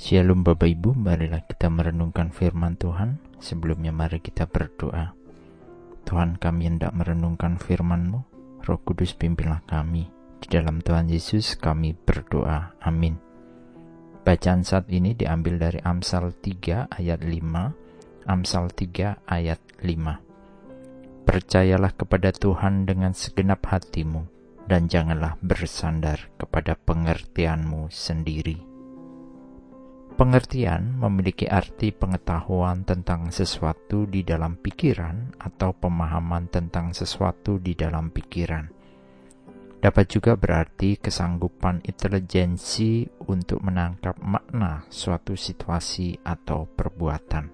Shalom Bapak Ibu, marilah kita merenungkan firman Tuhan. Sebelumnya mari kita berdoa. Tuhan kami hendak merenungkan firman-Mu, Roh Kudus pimpinlah kami. Di dalam Tuhan Yesus kami berdoa. Amin. Bacaan saat ini diambil dari Amsal 3 ayat 5, Amsal 3 ayat 5. Percayalah kepada Tuhan dengan segenap hatimu, dan janganlah bersandar kepada pengertianmu sendiri Pengertian memiliki arti pengetahuan tentang sesuatu di dalam pikiran atau pemahaman tentang sesuatu di dalam pikiran. Dapat juga berarti kesanggupan intelijensi untuk menangkap makna suatu situasi atau perbuatan.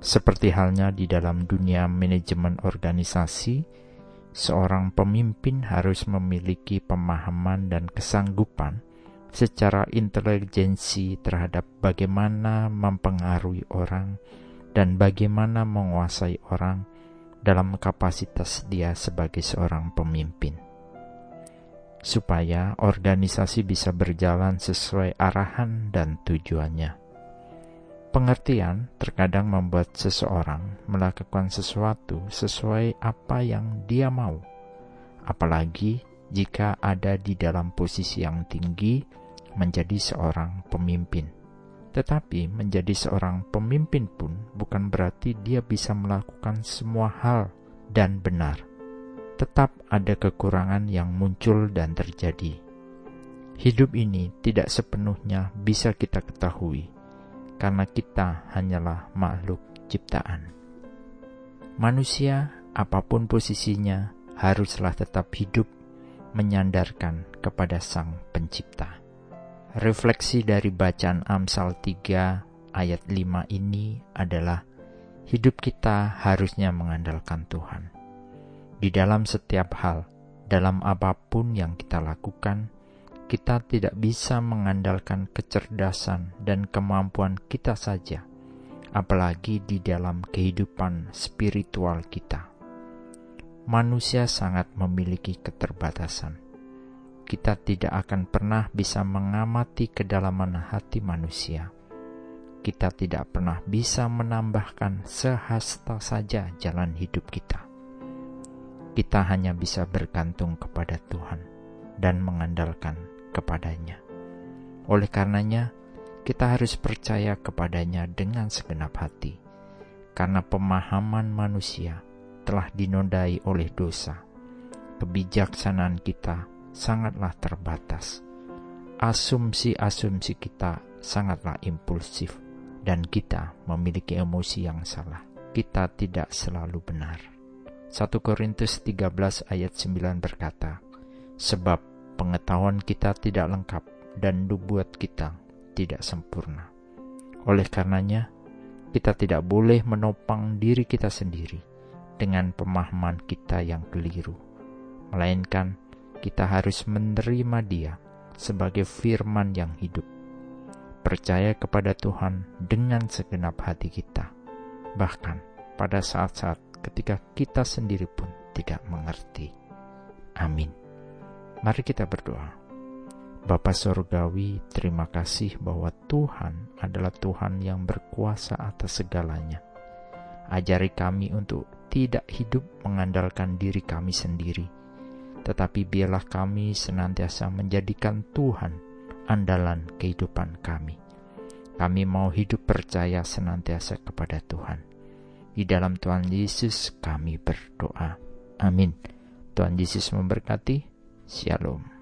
Seperti halnya di dalam dunia manajemen organisasi, seorang pemimpin harus memiliki pemahaman dan kesanggupan secara intelijensi terhadap bagaimana mempengaruhi orang dan bagaimana menguasai orang dalam kapasitas dia sebagai seorang pemimpin. Supaya organisasi bisa berjalan sesuai arahan dan tujuannya. Pengertian terkadang membuat seseorang melakukan sesuatu sesuai apa yang dia mau, apalagi jika ada di dalam posisi yang tinggi menjadi seorang pemimpin. Tetapi menjadi seorang pemimpin pun bukan berarti dia bisa melakukan semua hal dan benar. Tetap ada kekurangan yang muncul dan terjadi. Hidup ini tidak sepenuhnya bisa kita ketahui, karena kita hanyalah makhluk ciptaan. Manusia, apa pun posisinya, haruslah tetap hidup menyandarkan kepada Sang Pencipta. Refleksi dari bacaan Amsal 3 ayat 5 ini adalah hidup kita harusnya mengandalkan Tuhan. Di dalam setiap hal, dalam apa pun yang kita lakukan, kita tidak bisa mengandalkan kecerdasan dan kemampuan kita saja, apalagi di dalam kehidupan spiritual kita. Manusia sangat memiliki keterbatasan kita tidak akan pernah bisa mengamati kedalaman hati manusia. Kita tidak pernah bisa menambahkan sehasta saja jalan hidup kita. Kita hanya bisa bergantung kepada Tuhan dan mengandalkan kepadanya. Oleh karenanya, kita harus percaya kepadanya dengan segenap hati, karena pemahaman manusia telah dinodai oleh dosa. Kebijaksanaan kita sangatlah terbatas. Asumsi-asumsi kita sangatlah impulsif dan kita memiliki emosi yang salah. Kita tidak selalu benar. 1 Korintus 13 ayat 9 berkata, Sebab pengetahuan kita tidak lengkap dan nubuat kita tidak sempurna. Oleh karenanya, kita tidak boleh menopang diri kita sendiri dengan pemahaman kita yang keliru, melainkan kita harus menerima Dia sebagai firman yang hidup. Percaya kepada Tuhan dengan segenap hati kita, bahkan pada saat-saat ketika kita sendiri pun tidak mengerti. Amin. Mari kita berdoa. Bapa Sorgawi, terima kasih bahwa Tuhan adalah Tuhan yang berkuasa atas segalanya. Ajari kami untuk tidak hidup mengandalkan diri kami sendiri, tetapi biarlah kami senantiasa menjadikan Tuhan andalan kehidupan kami. Kami mau hidup percaya senantiasa kepada Tuhan. Di dalam Tuhan Yesus kami berdoa. Amin. Tuhan Yesus memberkati. Shalom.